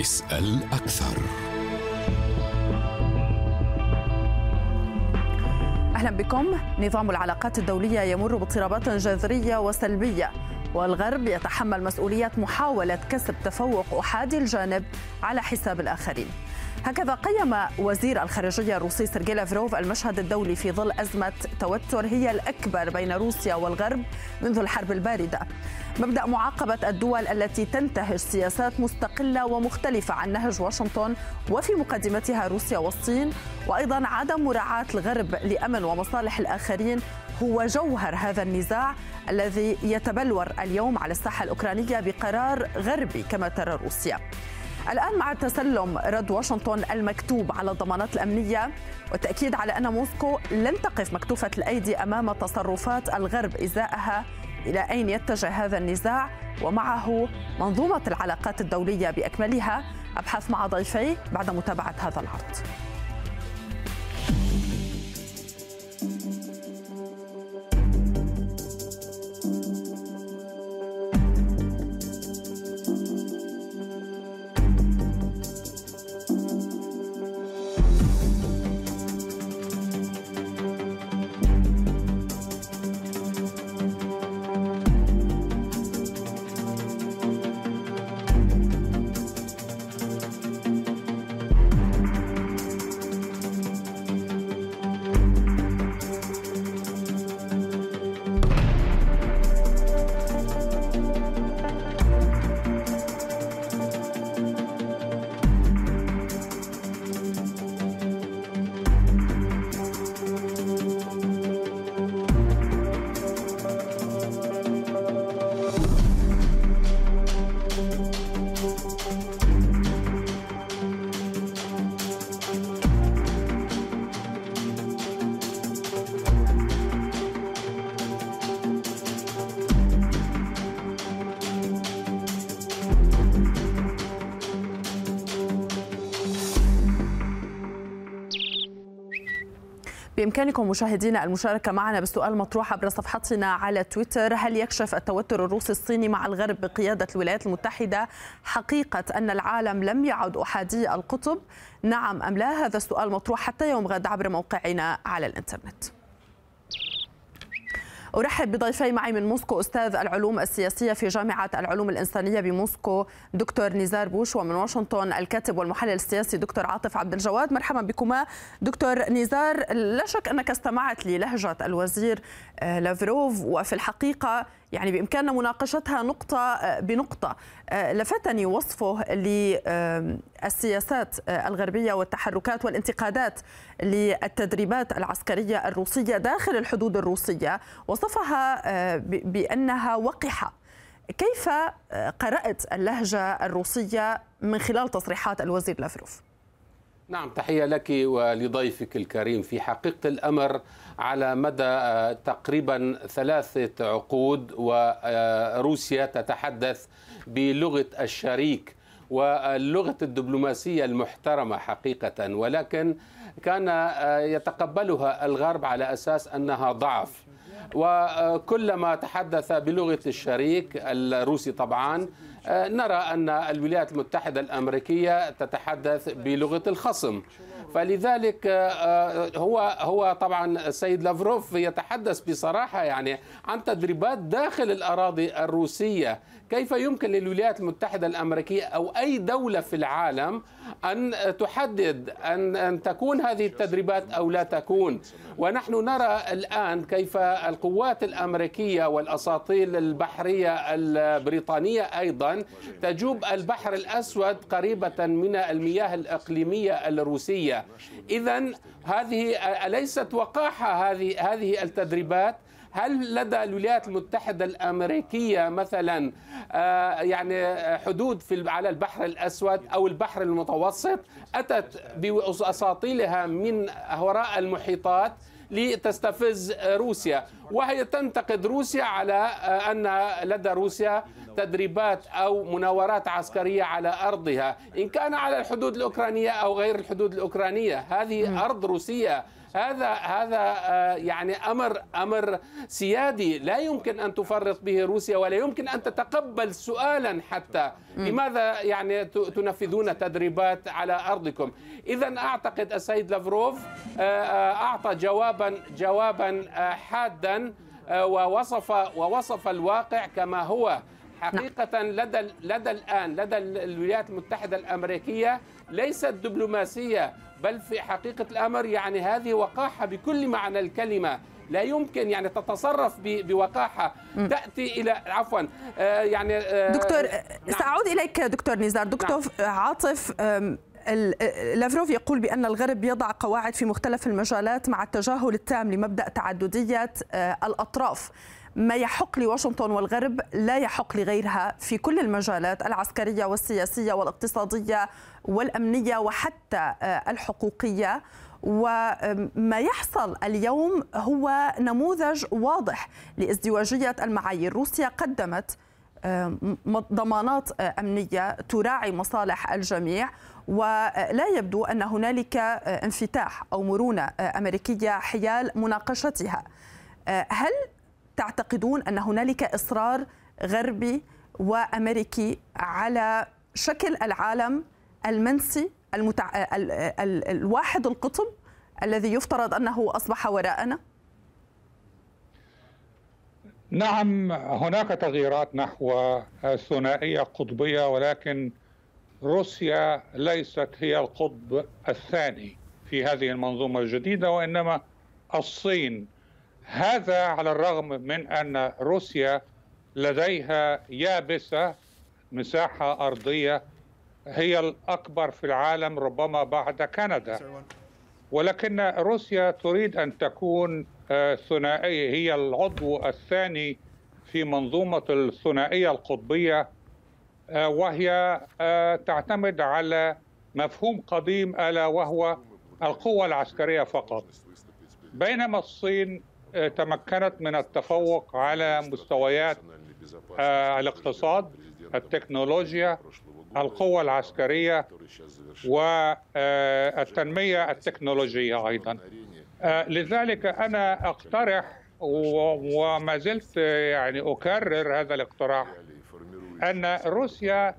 اسأل أكثر. أهلا بكم. نظام العلاقات الدولية يمر باضطرابات جذرية وسلبية والغرب يتحمل مسؤولية محاولة كسب تفوق أحادي الجانب على حساب الآخرين. هكذا قيم وزير الخارجية الروسي سيرجي لافروف المشهد الدولي في ظل أزمة توتر هي الأكبر بين روسيا والغرب منذ الحرب الباردة. مبدأ معاقبة الدول التي تنتهج سياسات مستقلة ومختلفة عن نهج واشنطن وفي مقدمتها روسيا والصين وأيضا عدم مراعاة الغرب لأمن ومصالح الآخرين هو جوهر هذا النزاع الذي يتبلور اليوم على الساحة الأوكرانية بقرار غربي كما ترى روسيا. الآن مع تسلم رد واشنطن المكتوب على الضمانات الأمنية والتأكيد على أن موسكو لن تقف مكتوفة الأيدي أمام تصرفات الغرب إزاءها إلى أين يتجه هذا النزاع ومعه منظومة العلاقات الدولية بأكملها. أبحث مع ضيفي بعد متابعة هذا العرض. بإمكانكم مشاهدينا المشاركة معنا بالسؤال مطروح عبر صفحتنا على تويتر. هل يكشف التوتر الروسي الصيني مع الغرب بقيادة الولايات المتحدة حقيقة أن العالم لم يعد أحادي القطب؟ نعم أم لا؟ هذا السؤال مطروح حتى يوم غد عبر موقعنا على الإنترنت. أرحب بضيفي معي من موسكو أستاذ العلوم السياسية في جامعة العلوم الإنسانية بموسكو دكتور نزار بوش ومن واشنطن الكاتب والمحلل السياسي دكتور عاطف عبد الجواد. مرحبا بكما. دكتور نزار لا شك أنك استمعت للهجة الوزير لافروف وفي الحقيقة يعني بإمكاننا مناقشتها نقطة بنقطة. لفتني وصفه للسياسات الغربية والتحركات والانتقادات للتدريبات العسكرية الروسية داخل الحدود الروسية. وصفها بأنها وقحة. كيف قرأت اللهجة الروسية من خلال تصريحات الوزير لافروف؟ نعم تحية لك ولضيفك الكريم. في حقيقة الأمر على مدى تقريبا ثلاثة عقود وروسيا تتحدث بلغة الشريك واللغة الدبلوماسية المحترمة حقيقة. ولكن كان يتقبلها الغرب على أساس أنها ضعف. وكلما تحدث بلغة الشريك الروسي طبعا نرى أن الولايات المتحدة الأمريكية تتحدث بلغة الخصم. فلذلك هو هو طبعا السيد لافروف يتحدث بصراحة يعني عن تدريبات داخل الأراضي الروسية. كيف يمكن للولايات المتحدة الأمريكية أو أي دولة في العالم أن تحدد أن أن تكون هذه التدريبات أو لا تكون؟ ونحن نرى الآن كيف القوات الأمريكية والاساطيل البحرية البريطانية أيضا تجوب البحر الأسود قريبة من المياه الإقليمية الروسية. اذا هذه أليست وقاحة هذه هذه التدريبات؟ هل لدى الولايات المتحدة الأمريكية مثلا يعني حدود في على البحر الأسود أو البحر المتوسط؟ أتت بأساطيلها من وراء المحيطات؟ لتستفز روسيا. وهي تنتقد روسيا على أن لدى روسيا تدريبات أو مناورات عسكرية على أرضها. إن كان على الحدود الأوكرانية أو غير الحدود الأوكرانية هذه أرض روسية. هذا هذا يعني أمر أمر سيادي. لا يمكن أن تفرط به روسيا ولا يمكن أن تتقبل سؤالا حتى. لماذا يعني تنفذون تدريبات على أرضكم؟ اذا أعتقد السيد لافروف أعطى جوابا جوابا حادا ووصف ووصف الواقع كما هو. حقيقة لدى لدى الآن لدى الولايات المتحدة الأمريكية ليست دبلوماسية بل في حقيقة الأمر يعني هذه وقاحة بكل معنى الكلمة لا يمكن يعني تتصرف بوقاحة م. تأتي إلى عفوا آه يعني آه دكتور نعم. سأعود إليك دكتور نزار دكتور نعم. عاطف لافروف يقول بأن الغرب يضع قواعد في مختلف المجالات مع التجاهل التام لمبدأ تعددية آه، الأطراف ما يحق لواشنطن والغرب لا يحق لغيرها في كل المجالات العسكرية والسياسية والاقتصادية والأمنية وحتى آه، الحقوقية. وما يحصل اليوم هو نموذج واضح لازدواجية المعايير. روسيا قدمت آه، ضمانات آه، أمنية تراعي مصالح الجميع. ولا يبدو أن هنالك انفتاح أو مرونة أمريكية حيال مناقشتها. هل تعتقدون أن هنالك إصرار غربي وأمريكي على شكل العالم المنسي المتع... ال... ال... الواحد القطب الذي يفترض أنه أصبح وراءنا؟ نعم هناك تغييرات نحو ثنائيه قطبيه ولكن روسيا ليست هي القطب الثاني في هذه المنظومة الجديدة وإنما الصين هذا على الرغم من أن روسيا لديها يابسة مساحة أرضية هي الأكبر في العالم ربما بعد كندا. ولكن روسيا تريد أن تكون آه، ثنائية هي العضو الثاني في منظومة الثنائية القطبية آه، وهي آه، تعتمد على مفهوم قديم ألا وهو القوة العسكرية فقط. بينما الصين تمكنت من التفوق على مستويات آه، الاقتصاد التكنولوجيا القوة العسكرية والتنمية التكنولوجية أيضا. آه، لذلك أنا أقترح وما زلت يعني أكرر هذا الاقتراح أن روسيا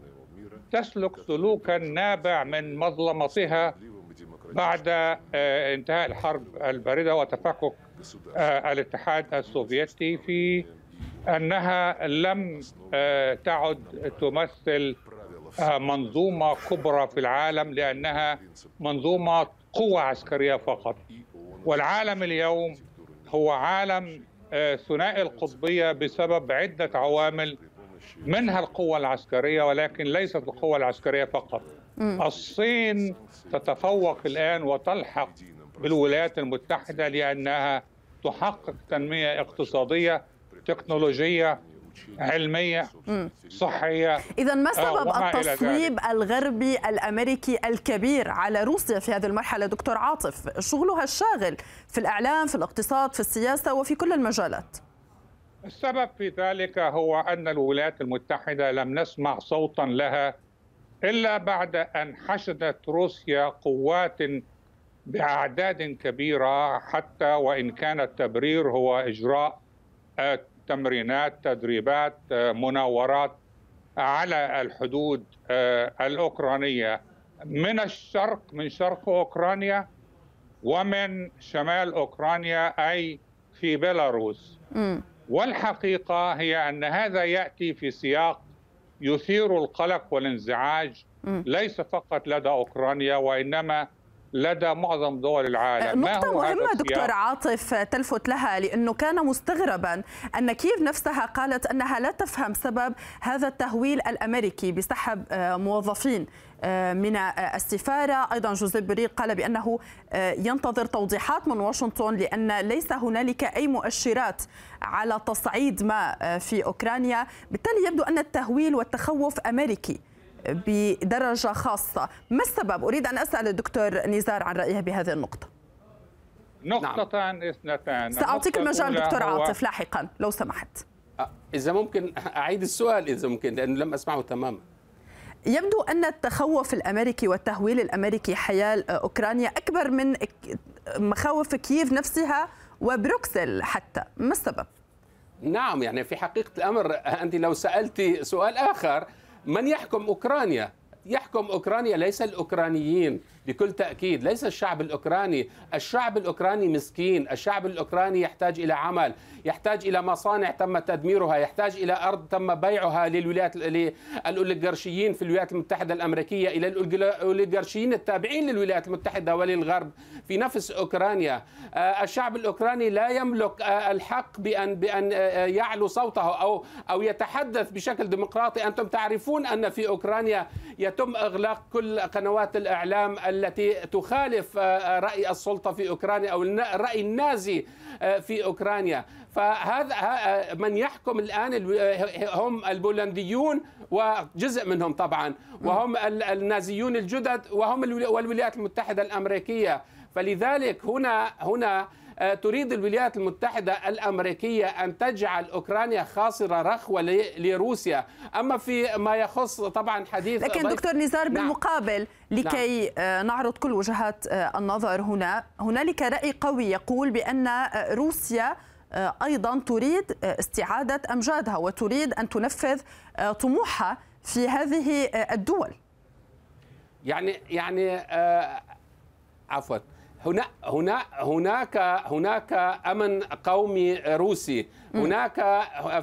تسلك سلوكا نابع من مظلمتها بعد آه، انتهاء الحرب الباردة وتفكك آه، الاتحاد السوفيتي في أنها لم آه، تعد تمثل آه، منظومة كبرى في العالم لأنها منظومة قوة عسكرية فقط. والعالم اليوم هو عالم ثنائي القطبية بسبب عدة عوامل منها القوة العسكرية ولكن ليست القوة العسكرية فقط. الصين تتفوق الآن وتلحق بالولايات المتحدة لأنها تحقق تنمية اقتصادية تكنولوجية علمية صحية إذا ما آه، سبب التصويب الغربي الأمريكي الكبير على روسيا في هذه المرحلة؟ دكتور عاطف شغلها الشاغل في الإعلام في الاقتصاد في السياسة وفي كل المجالات. السبب في ذلك هو أن الولايات المتحدة لم نسمع صوتا لها إلا بعد أن حشدت روسيا قوات بأعداد كبيرة حتى وإن كان التبرير هو إجراء آه، تمرينات تدريبات آه، مناورات على الحدود آه، الأوكرانية. من الشرق من شرق أوكرانيا ومن شمال أوكرانيا أي في بيلاروس. والحقيقة هي أن هذا يأتي في سياق يثير القلق والانزعاج ليس فقط لدى أوكرانيا وإنما لدى معظم دول العالم. نقطة مهمة دكتور عاطف تلفت لها لأنه كان مستغربا أن كييف نفسها قالت أنها لا تفهم سبب هذا التهويل الأمريكي بسحب آه، موظفين آه، من آه، السفارة. أيضا جوزيف بريق قال بأنه ينتظر توضيحات من واشنطن لأن ليس هنالك أي مؤشرات على تصعيد ما في أوكرانيا. بالتالي يبدو أن التهويل والتخوف أمريكي. بدرجة خاصة ما السبب؟ أريد أن أسأل الدكتور نزار عن رأيه بهذه النقطة نقطتان نعم. اثنتان سأعطيك المجال دكتور عاطف لاحقا لو سمحت إذا ممكن أعيد السؤال إذا ممكن لأنه لم أسمعه تماما يبدو أن التخوف الأمريكي والتهويل الأمريكي حيال أوكرانيا أكبر من مخاوف كييف نفسها وبروكسل حتى ما السبب؟ نعم يعني في حقيقة الأمر أنت لو سألتي سؤال آخر من يحكم أوكرانيا؟ يحكم أوكرانيا ليس الأوكرانيين بكل تأكيد. ليس الشعب الأوكراني. الشعب الأوكراني مسكين. الشعب الأوكراني يحتاج إلى عمل يحتاج إلى مصانع تم تدميرها يحتاج إلى أرض تم بيعها للولايات للأوليغارشيين في الولايات المتحدة الأمريكية إلى الأوليغارشيين التابعين للولايات المتحدة وللغرب في نفس أوكرانيا. آه، الشعب الأوكراني لا يملك آه، الحق بأن بأن آه، يعلو صوته أو أو يتحدث بشكل ديمقراطي. أنتم تعرفون أن في أوكرانيا يتم إغلاق كل قنوات الإعلام التي تخالف رأي السلطة في أوكرانيا أو الرأي النازي في أوكرانيا. فهذا من يحكم الآن هم البولنديون وجزء منهم طبعا وهم النازيون الجدد وهم والولايات المتحدة الأمريكية. فلذلك هنا هنا آه، تريد الولايات المتحدة الأمريكية أن تجعل أوكرانيا خاصرة رخوة لروسيا أما في ما يخص طبعا حديث لكن دكتور نزار نعم. بالمقابل لكي نعم. نعرض كل وجهات آه، النظر هنا هنالك رأي قوي يقول بأن روسيا أيضا تريد استعادة أمجادها وتريد أن تنفذ طموحها في هذه الدول يعني يعني آه عفوا هنا هنا هناك هناك أمن قومي روسي. هناك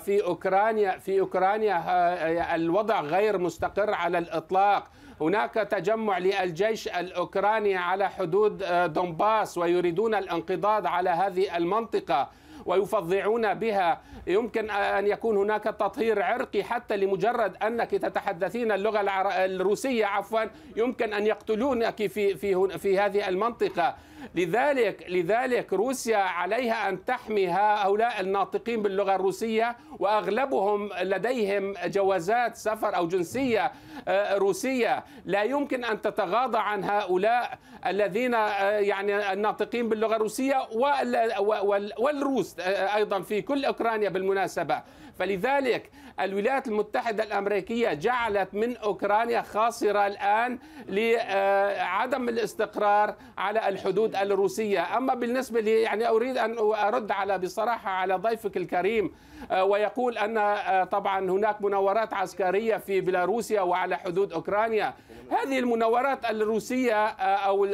في أوكرانيا في أوكرانيا الوضع غير مستقر على الإطلاق. هناك تجمع للجيش الأوكراني على حدود آه، دونباس ويريدون الانقضاض على هذه المنطقة. ويفظعون بها. يمكن أن يكون هناك تطهير عرقي حتى لمجرد أنك تتحدثين اللغة الروسية عفوا. يمكن أن يقتلونك في في في هذه المنطقة. لذلك لذلك روسيا عليها أن تحمي هؤلاء الناطقين باللغة الروسية وأغلبهم لديهم جوازات سفر أو جنسية آه، روسية. لا يمكن أن تتغاضى عن هؤلاء الذين آه، يعني الناطقين باللغة الروسية والروس آه، أيضا في كل أوكرانيا بالمناسبة. فلذلك الولايات المتحدة الأمريكية جعلت من أوكرانيا خاصرة الآن لعدم الاستقرار على الحدود الروسية. أما بالنسبة لي يعني أريد أن أرد على بصراحة على ضيفك الكريم آه، ويقول أن آه، طبعا هناك مناورات عسكرية في بيلاروسيا وعلى حدود أوكرانيا. هذه المناورات الروسية آه، أو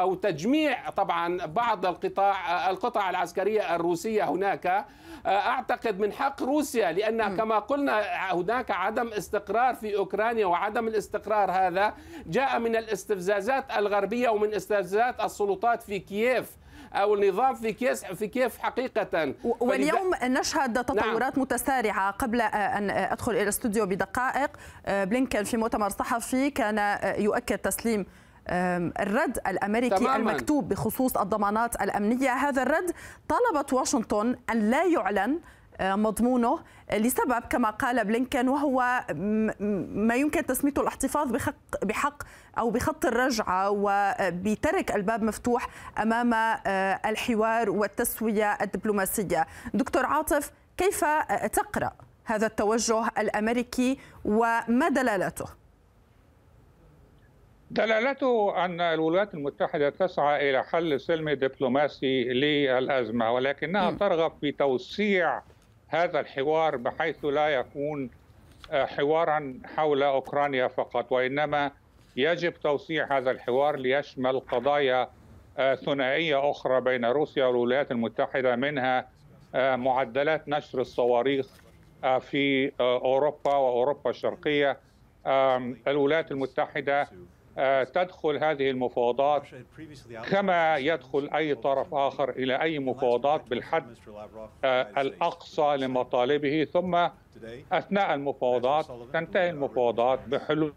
أو تجميع طبعا بعض القطاع القطع العسكرية الروسية هناك أعتقد من حق روسيا لأن كما قلنا هناك عدم استقرار في أوكرانيا وعدم الاستقرار هذا جاء من الاستفزازات الغربية ومن استفزازات السلطات في كييف أو النظام في كيف في كيف حقيقة واليوم نشهد نعم. تطورات نعم. متسارعة قبل أن أدخل إلى الاستوديو بدقائق بلينكن في مؤتمر صحفي كان يؤكد تسليم الرد الأمريكي تماماً. المكتوب بخصوص الضمانات الأمنية هذا الرد طلبت واشنطن أن لا يعلن مضمونه لسبب كما قال بلينكن وهو ما يمكن تسميته الاحتفاظ بحق بحق أو بخط الرجعة وبترك الباب مفتوح أمام آه، الحوار والتسوية الدبلوماسية. دكتور عاطف كيف تقرأ هذا التوجه الأمريكي وما دلالته؟ دلالته أن الولايات المتحدة تسعى إلى حل سلمي دبلوماسي للأزمة ولكنها. ترغب في توسيع هذا الحوار بحيث لا يكون آه، حوارا حول أوكرانيا فقط وإنما يجب توسيع هذا الحوار ليشمل قضايا آه، ثنائية أخرى بين روسيا والولايات المتحدة منها آه، معدلات نشر الصواريخ في أوروبا وأوروبا الشرقية. الولايات المتحدة آه، تدخل هذه المفاوضات كما يدخل أي طرف آخر إلى أي مفاوضات بالحد آه، الأقصى لمطالبه ثم أثناء المفاوضات تنتهي المفاوضات بحلول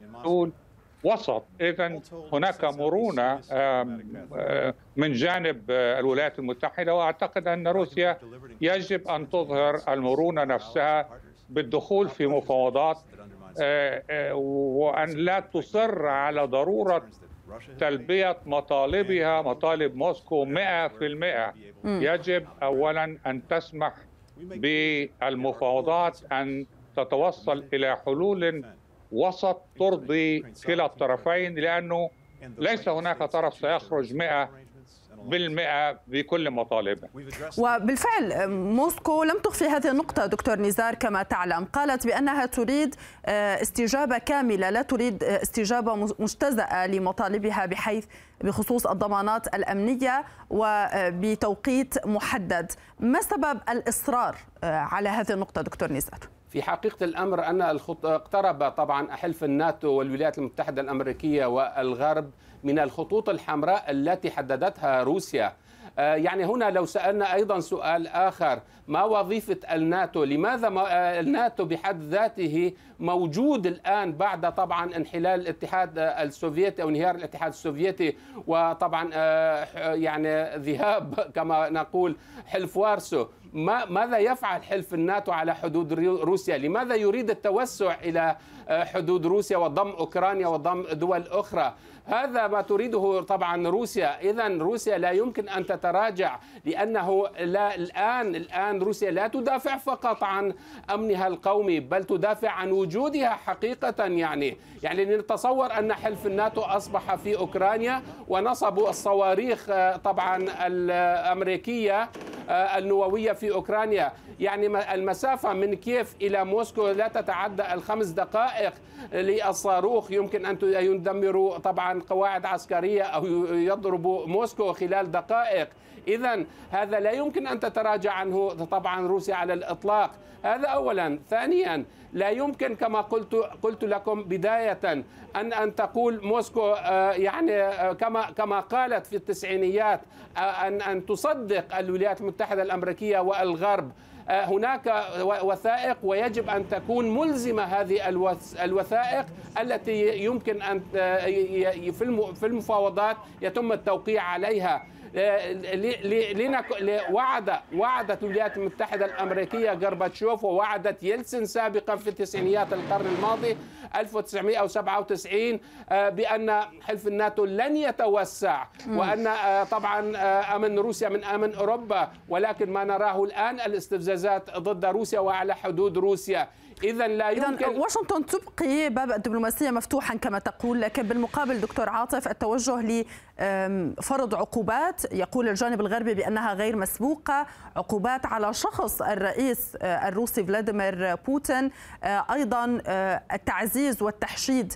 وسط. إذا هناك مرونة آه، من جانب الولايات المتحدة وأعتقد أن روسيا يجب أن تظهر المرونة نفسها بالدخول في مفاوضات آه، آه، وأن لا تصر على ضرورة تلبية مطالبها مطالب موسكو 100% يجب أولا أن تسمح بالمفاوضات أن تتوصل إلى حلول وسط ترضي كلا الطرفين لأنه ليس هناك طرف سيخرج 100 بالمئة بكل مطالبه. وبالفعل موسكو لم تخفي هذه النقطة دكتور نزار كما تعلم. قالت بأنها تريد آه، استجابة كاملة لا تريد آه، استجابة مجتزأة لمطالبها بحيث بخصوص الضمانات الأمنية وبتوقيت محدد. ما سبب الإصرار آه، على هذه النقطة دكتور نزار؟ في حقيقة الأمر أن اقترب طبعا حلف الناتو والولايات المتحدة الأمريكية والغرب من الخطوط الحمراء التي حددتها روسيا. آه، يعني هنا لو سألنا أيضا سؤال آخر. ما وظيفة الناتو؟ لماذا آه، الناتو بحد ذاته موجود الآن بعد طبعا انحلال الاتحاد السوفيتي أو انهيار الاتحاد السوفيتي؟ وطبعا آه، يعني ذهاب كما نقول حلف وارسو. ما ماذا يفعل حلف الناتو على حدود روسيا؟ لماذا يريد التوسع إلى حدود روسيا وضم أوكرانيا وضم دول أخرى؟ هذا ما تريده طبعا روسيا. إذا روسيا لا يمكن أن تتراجع لأنه لا الآن الآن روسيا لا تدافع فقط عن أمنها القومي بل تدافع عن وجودها حقيقة يعني. يعني نتصور أن حلف الناتو أصبح في أوكرانيا ونصبوا الصواريخ طبعا الأمريكية النووية في أوكرانيا. يعني المسافة من كيف إلى موسكو لا تتعدى الخمس دقائق للصاروخ. يمكن أن يدمروا طبعا قواعد عسكرية أو يضربوا موسكو خلال دقائق. إذا هذا لا يمكن أن تتراجع عنه طبعا روسيا على الإطلاق. هذا أولا. ثانيا لا يمكن كما قلت قلت لكم بداية أن أن تقول موسكو آه، يعني آه، كما كما قالت في التسعينيات آه، أن أن تصدق الولايات المتحدة الأمريكية والغرب. هناك وثائق ويجب أن تكون ملزمة هذه الوثائق التي يمكن أن في المفاوضات يتم التوقيع عليها. وعد وعدت الولايات المتحدة الأمريكية غرباتشوف ووعدت يلسن سابقا في تسعينيات القرن الماضي 1997 آه، بأن حلف الناتو لن يتوسع وأن آه، طبعا آه، أمن روسيا من أمن أوروبا ولكن ما نراه الآن الاستفزازات ضد روسيا وعلى حدود روسيا. اذا لا يمكن. إذن واشنطن تبقي باب الدبلوماسية مفتوحا كما تقول لكن بالمقابل دكتور عاطف التوجه لفرض عقوبات. يقول الجانب الغربي بأنها غير مسبوقة عقوبات على شخص الرئيس آه، الروسي فلاديمير بوتين. آه، أيضا آه، التعزيز والتحشيد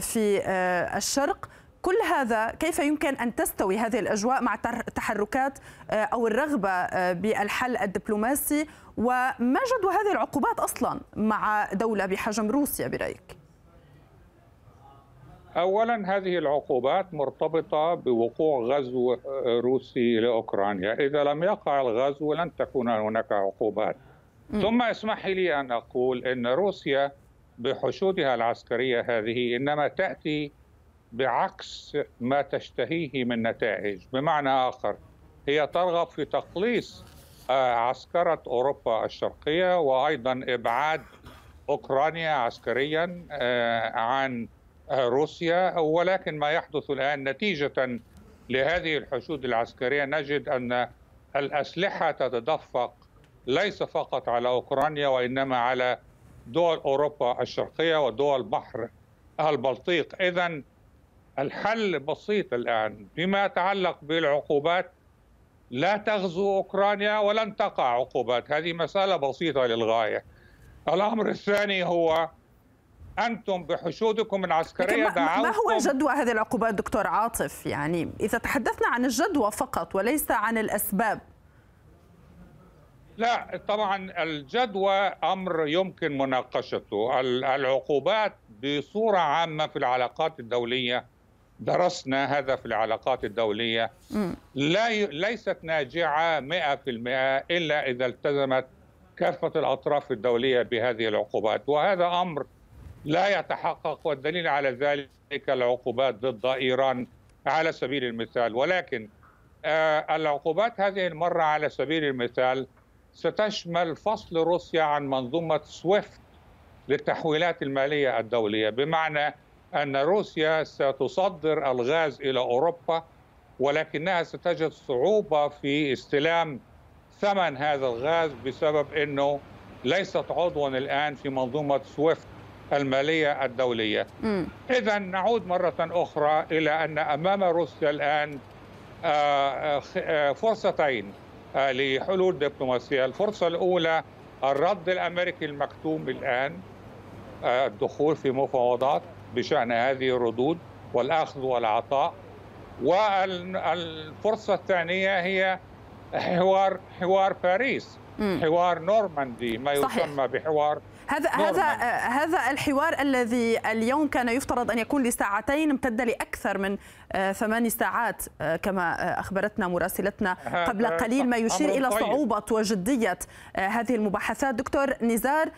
في الشرق. كل هذا كيف يمكن أن تستوي هذه الأجواء مع تحركات أو الرغبة بالحل الدبلوماسي وما جدوى هذه العقوبات أصلا مع دولة بحجم روسيا برأيك؟ اولا هذه العقوبات مرتبطة بوقوع غزو روسي لأوكرانيا، إذا لم يقع الغزو لن تكون هناك عقوبات. م. ثم اسمحي لي أن أقول إن روسيا بحشودها العسكرية هذه إنما تأتي بعكس ما تشتهيه من نتائج، بمعنى آخر هي ترغب في تقليص عسكرة أوروبا الشرقية وأيضا إبعاد أوكرانيا عسكريا آه، عن روسيا. ولكن ما يحدث الآن نتيجة لهذه الحشود العسكرية نجد أن الأسلحة تتدفق ليس فقط على أوكرانيا وإنما على دول أوروبا الشرقية ودول بحر البلطيق. إذا الحل بسيط الآن بما يتعلق بالعقوبات. لا تغزو أوكرانيا ولن تقع عقوبات. هذه مسألة بسيطة للغاية. الأمر الثاني هو أنتم بحشودكم العسكرية دعوتم ما هو جدوى هذه العقوبات دكتور عاطف؟ يعني إذا تحدثنا عن الجدوى فقط وليس عن الأسباب. لا طبعا الجدوى أمر يمكن مناقشته. العقوبات بصورة عامة في العلاقات الدولية درسنا هذا في العلاقات الدولية. لا ي... ليست ناجعة 100% إلا إذا التزمت كافة الأطراف الدولية بهذه العقوبات. وهذا أمر لا يتحقق والدليل على ذلك العقوبات ضد إيران على سبيل المثال. ولكن آه العقوبات هذه المرة على سبيل المثال ستشمل فصل روسيا عن منظومة سويفت للتحويلات المالية الدولية. بمعنى أن روسيا ستصدر الغاز إلى أوروبا ولكنها ستجد صعوبة في استلام ثمن هذا الغاز بسبب أنه ليست عضوا الآن في منظومة سويفت المالية الدولية. إذا نعود مرة أخرى إلى أن أمام روسيا الآن فرصتين لحلول دبلوماسية. الفرصة الأولى الرد الأمريكي المكتوم الآن الدخول في مفاوضات. بشأن هذه الردود والأخذ والعطاء. والفرصة الثانية هي حوار حوار باريس. حوار نورماندي ما يسمى صحيح. بحوار هذا هذا هذا الحوار الذي اليوم كان يفترض أن يكون لساعتين امتد لأكثر من ثماني ساعات كما أخبرتنا مراسلتنا قبل قليل ما يشير إلى طيب. صعوبة وجدية هذه المباحثات. دكتور نزار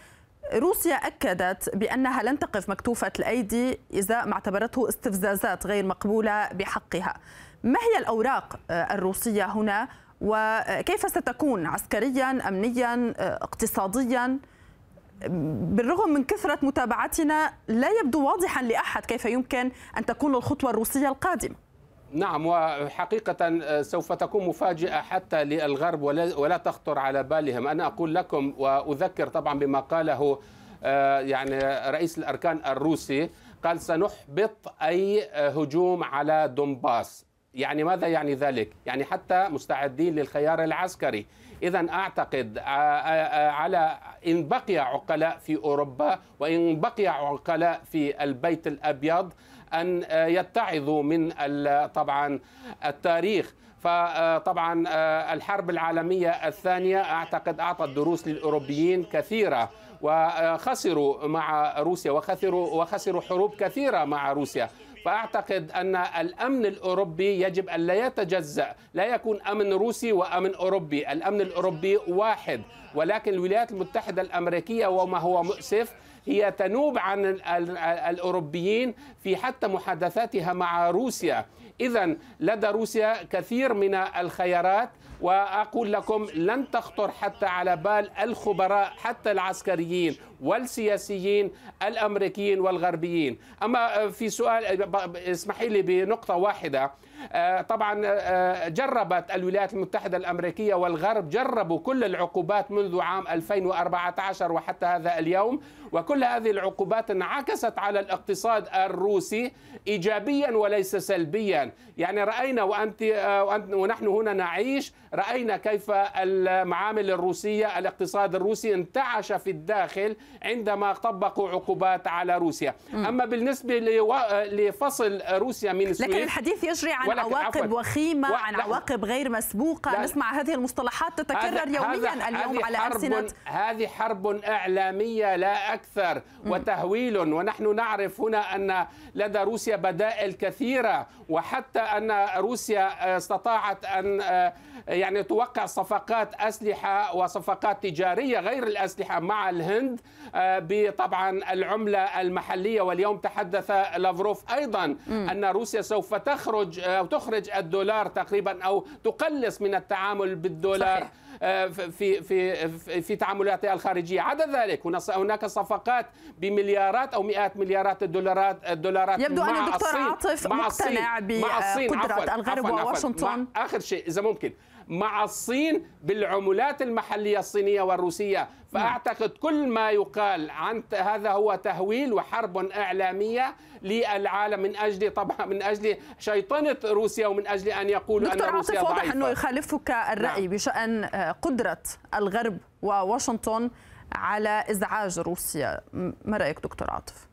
روسيا أكدت بأنها لن تقف مكتوفة الأيدي ازاء ما اعتبرته استفزازات غير مقبولة بحقها. ما هي الأوراق الروسية هنا؟ وكيف ستكون عسكريا امنيا اقتصاديا؟ بالرغم من كثرة متابعتنا لا يبدو واضحا لأحد كيف يمكن أن تكون الخطوة الروسية القادمة. نعم وحقيقة سوف تكون مفاجئة حتى للغرب ولا, تخطر على بالهم. أنا أقول لكم وأذكر طبعا بما قاله يعني رئيس الأركان الروسي قال سنحبط أي هجوم على دونباس. يعني ماذا يعني ذلك؟ يعني حتى مستعدين للخيار العسكري. إذا أعتقد على إن بقي عقلاء في أوروبا وإن بقي عقلاء في البيت الأبيض أن يتعظوا من طبعا التاريخ. فطبعا الحرب العالمية الثانية أعتقد أعطت دروس للأوروبيين كثيرة وخسروا مع روسيا وخسروا وخسروا حروب كثيرة مع روسيا. فأعتقد أن الأمن الأوروبي يجب أن لا يتجزأ، لا يكون أمن روسي وأمن أوروبي، الأمن الأوروبي واحد، ولكن الولايات المتحدة الأمريكية وما هو مؤسف هي تنوب عن الأوروبيين في حتى محادثاتها مع روسيا، اذا لدى روسيا كثير من الخيارات وأقول لكم لن تخطر حتى على بال الخبراء حتى العسكريين والسياسيين الأمريكيين والغربيين. أما في سؤال اسمحي لي بنقطة واحدة. طبعا جربت الولايات المتحدة الأمريكية والغرب جربوا كل العقوبات منذ عام 2014 وحتى هذا اليوم. وكل هذه العقوبات انعكست على الاقتصاد الروسي إيجابيا وليس سلبيا. يعني رأينا وأنت ونحن هنا نعيش رأينا كيف المعامل الروسية الاقتصاد الروسي انتعش في الداخل عندما طبقوا عقوبات على روسيا. م. أما بالنسبة لفصل روسيا من السويس لكن الحديث يجري عن عواقب وخيمة عن عواقب غير مسبوقة. لا نسمع هذه المصطلحات تتكرر يوميا اليوم على ألسنة. هذه حرب إعلامية لا أكثر. وتهويل ونحن نعرف هنا أن لدى روسيا بدائل كثيرة وحتى أن روسيا استطاعت أن يعني توقع صفقات أسلحة وصفقات تجارية غير الأسلحة مع الهند بطبعا العملة المحلية واليوم تحدث لافروف أيضا. أن روسيا سوف تخرج أو تخرج الدولار تقريبا أو تقلص من التعامل بالدولار صحيح. في في في تعاملاتها الخارجية. عدا ذلك هناك صفقات بمليارات أو مئات مليارات الدولارات الدولارات يبدو أن الدكتور عاطف مقتنع بقدرة الغرب وواشنطن. آخر شيء إذا ممكن. مع الصين بالعملات المحلية الصينية والروسية فأعتقد كل ما يقال عن هذا هو تهويل وحرب إعلامية للعالم من أجل طبعا من أجل شيطنة روسيا ومن أجل أن يقولوا أن روسيا ضعيفة واضح أنه يخالفك الرأي نعم. بشأن قدرة الغرب وواشنطن على إزعاج روسيا ما رأيك دكتور عاطف؟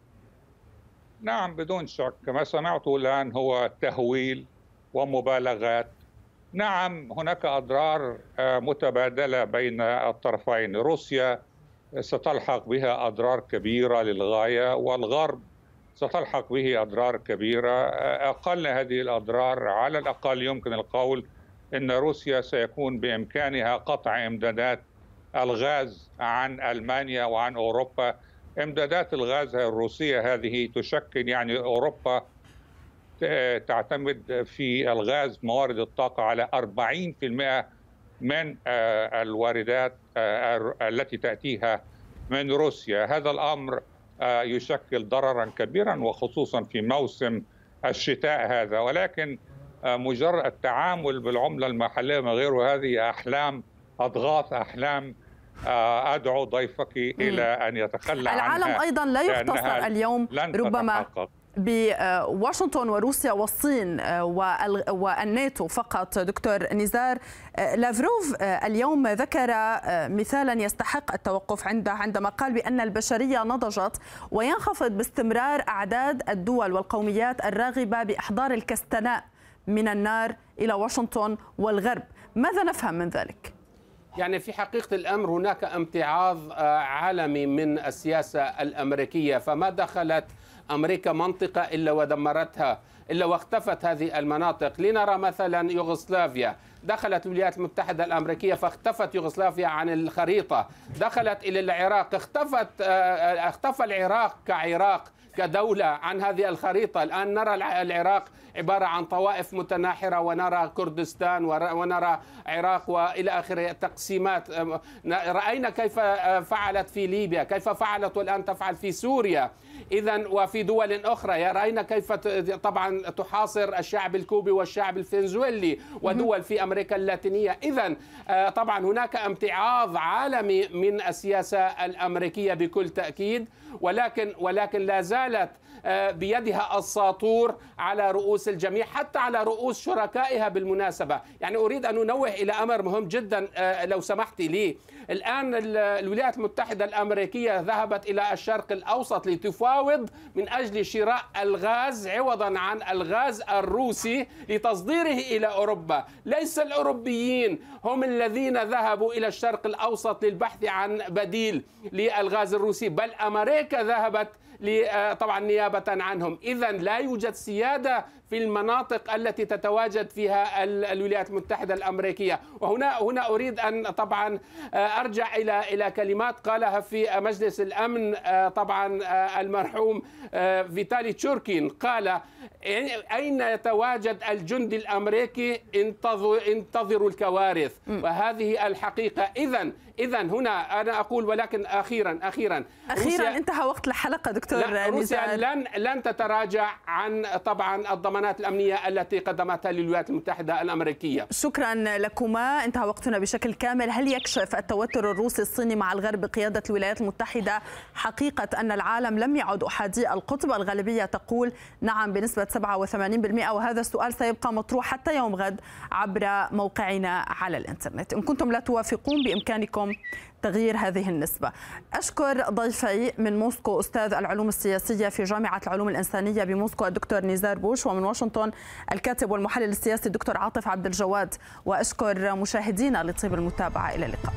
نعم بدون شك ما صنعته الآن هو تهويل ومبالغات نعم هناك أضرار متبادلة بين الطرفين. روسيا ستلحق بها أضرار كبيرة للغاية والغرب ستلحق به أضرار كبيرة. أقل هذه الأضرار على الأقل يمكن القول إن روسيا سيكون بإمكانها قطع إمدادات الغاز عن ألمانيا وعن أوروبا. إمدادات الغاز الروسية هذه تشكل يعني أوروبا تعتمد في الغاز موارد الطاقة على 40% من الواردات التي تأتيها من روسيا. هذا الأمر يشكل ضررا كبيرا وخصوصا في موسم الشتاء هذا. ولكن مجرد التعامل بالعملة المحلية من غيره هذه أحلام أضغاث أحلام أدعو ضيفك إلى أن يتخلى العالم عنها أيضا لا يختصر اليوم لن ربما تتحقق. بواشنطن وروسيا والصين والناتو فقط دكتور نزار لافروف اليوم ذكر مثالا يستحق التوقف عنده عندما قال بأن البشرية نضجت وينخفض باستمرار أعداد الدول والقوميات الراغبة بإحضار الكستناء من النار إلى واشنطن والغرب ماذا نفهم من ذلك؟ يعني في حقيقة الأمر هناك امتعاض عالمي من السياسة الأمريكية فما دخلت أمريكا منطقة إلا ودمرتها إلا واختفت هذه المناطق. لنرى مثلا يوغوسلافيا. دخلت الولايات المتحدة الأمريكية فاختفت يوغوسلافيا عن الخريطة. دخلت إلى العراق اختفت اختفى العراق كعراق كدولة عن هذه الخريطة. الآن نرى العراق عبارة عن طوائف متناحرة ونرى كردستان ونرى عراق وإلى آخره تقسيمات. رأينا كيف فعلت في ليبيا كيف فعلت والآن تفعل في سوريا. إذا وفي دول أخرى. رأينا كيف طبعا تحاصر الشعب الكوبي والشعب الفنزويلي ودول في أمريكا اللاتينية. إذا طبعا هناك امتعاض عالمي من السياسة الأمريكية بكل تأكيد. ولكن ولكن لا زالت بيدها الساطور على رؤوس الجميع حتى على رؤوس شركائها بالمناسبة. يعني أريد أن أنوه إلى أمر مهم جدا لو سمحت لي. الآن الولايات المتحدة الأمريكية ذهبت إلى الشرق الأوسط لتفاوض من أجل شراء الغاز عوضا عن الغاز الروسي لتصديره إلى أوروبا. ليس الأوروبيين هم الذين ذهبوا إلى الشرق الأوسط للبحث عن بديل للغاز الروسي بل أمريكا ذهبت طبعا نيابة عنهم. إذا لا يوجد سيادة في المناطق التي تتواجد فيها الولايات المتحدة الأمريكية. وهنا هنا أريد أن طبعا أرجع إلى إلى كلمات قالها في مجلس الأمن طبعا المرحوم فيتالي تشوركين. قال أين يتواجد الجندي الأمريكي؟ انتظر انتظروا الكوارث. وهذه الحقيقة. إذا إذا هنا أنا أقول ولكن أخيرا أخيرا أخيرا انتهى وقت الحلقة دكتور روسيا لن لن تتراجع عن طبعا الضمانات الأمنية التي قدمتها للولايات المتحدة الأمريكية. شكرا لكما. انتهى وقتنا بشكل كامل. هل يكشف التوتر الروسي الصيني مع الغرب بقيادة الولايات المتحدة حقيقة أن العالم لم يعد أحادي القطب الغالبية تقول؟ نعم بنسبة 87% وهذا السؤال سيبقى مطروح حتى يوم غد عبر موقعنا على الإنترنت. إن كنتم لا توافقون بإمكانكم تغيير هذه النسبة. أشكر ضيفي من موسكو أستاذ العلوم السياسية في جامعة العلوم الإنسانية بموسكو الدكتور نزار بوش ومن واشنطن الكاتب والمحلل السياسي الدكتور عاطف عبد الجواد. وأشكر مشاهدينا لطيب المتابعة. إلى اللقاء.